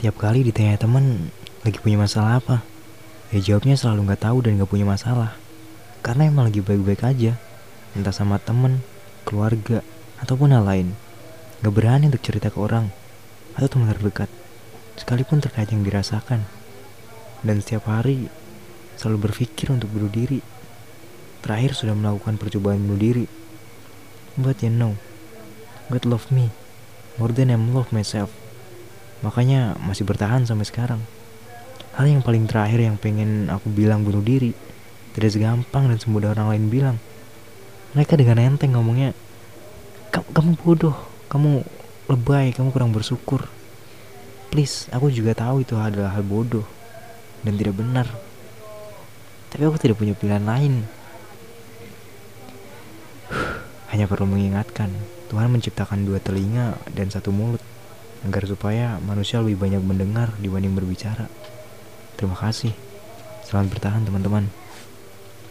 Tiap kali ditanya temen lagi punya masalah apa, ya jawabnya selalu nggak tahu dan nggak punya masalah. Karena emang lagi baik-baik aja, entah sama temen, keluarga, ataupun hal lain. Gak berani untuk cerita ke orang atau teman terdekat, sekalipun terkait yang dirasakan. Dan setiap hari selalu berpikir untuk bunuh diri. Terakhir sudah melakukan percobaan bunuh diri. But you know, God love me more than I love myself. Makanya masih bertahan sampai sekarang. Hal yang paling terakhir yang pengen aku bilang bunuh diri tidak segampang dan semudah orang lain bilang. Mereka dengan enteng ngomongnya, kamu, kamu bodoh, kamu lebay, kamu kurang bersyukur. Please, aku juga tahu itu adalah hal bodoh dan tidak benar. Tapi aku tidak punya pilihan lain. Hanya perlu mengingatkan, Tuhan menciptakan dua telinga dan satu mulut agar supaya manusia lebih banyak mendengar dibanding berbicara. Terima kasih. Selamat bertahan teman-teman.